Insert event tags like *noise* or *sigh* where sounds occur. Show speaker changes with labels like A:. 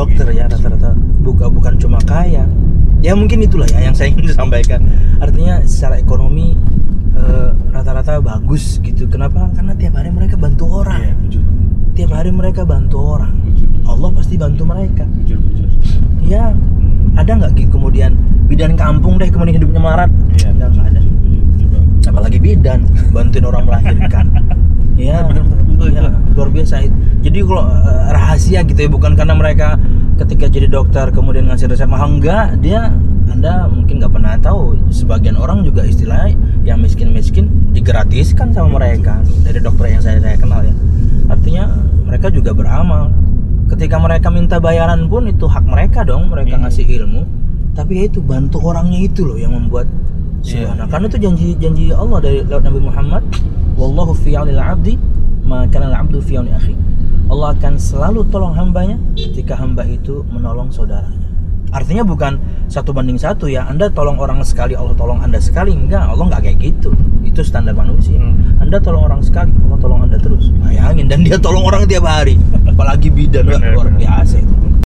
A: dokter ya rata-rata buka bukan cuma kaya. Ya mungkin itulah ya yang saya ingin *laughs* sampaikan. Artinya secara ekonomi eh, rata-rata bagus gitu. Kenapa? Karena tiap hari mereka bantu orang.
B: Iya, bujur.
A: tiap hari mereka bantu orang.
B: Bujur.
A: Allah pasti bantu mereka.
B: Bujur, bujur.
A: ya ada nggak gitu kemudian bidan kampung deh kemudian hidupnya melarat?
B: Iya,
A: nggak ada. apalagi bidan bantuin orang melahirkan. *laughs* Ya, ya luar biasa. Jadi kalau eh, rahasia gitu ya bukan karena mereka ketika jadi dokter kemudian ngasih resep mahal enggak dia anda mungkin nggak pernah tahu. Sebagian orang juga istilahnya yang miskin-miskin digratiskan sama mereka. Dari dokter yang saya saya kenal ya. Artinya mereka juga beramal. Ketika mereka minta bayaran pun itu hak mereka dong mereka
B: Hmm.
A: ngasih ilmu. Tapi ya itu bantu orangnya itu loh yang membuat
B: Iya,
A: Subhanallah.
B: iya.
A: Karena itu janji janji Allah dari lewat Nabi Muhammad, wallahu fi aunil 'abdi ma kana al-'abdu fi akhi. Allah akan selalu tolong hambanya ketika hamba itu menolong saudaranya. Artinya bukan satu banding satu ya. Anda tolong orang sekali, Allah tolong Anda sekali. Enggak, Allah nggak kayak gitu. Itu standar manusia.
B: Hmm.
A: Anda tolong orang sekali, Allah tolong Anda terus. Bayangin dan dia tolong orang tiap hari. *laughs* Apalagi bidan
B: Benar,
A: luar biasa itu.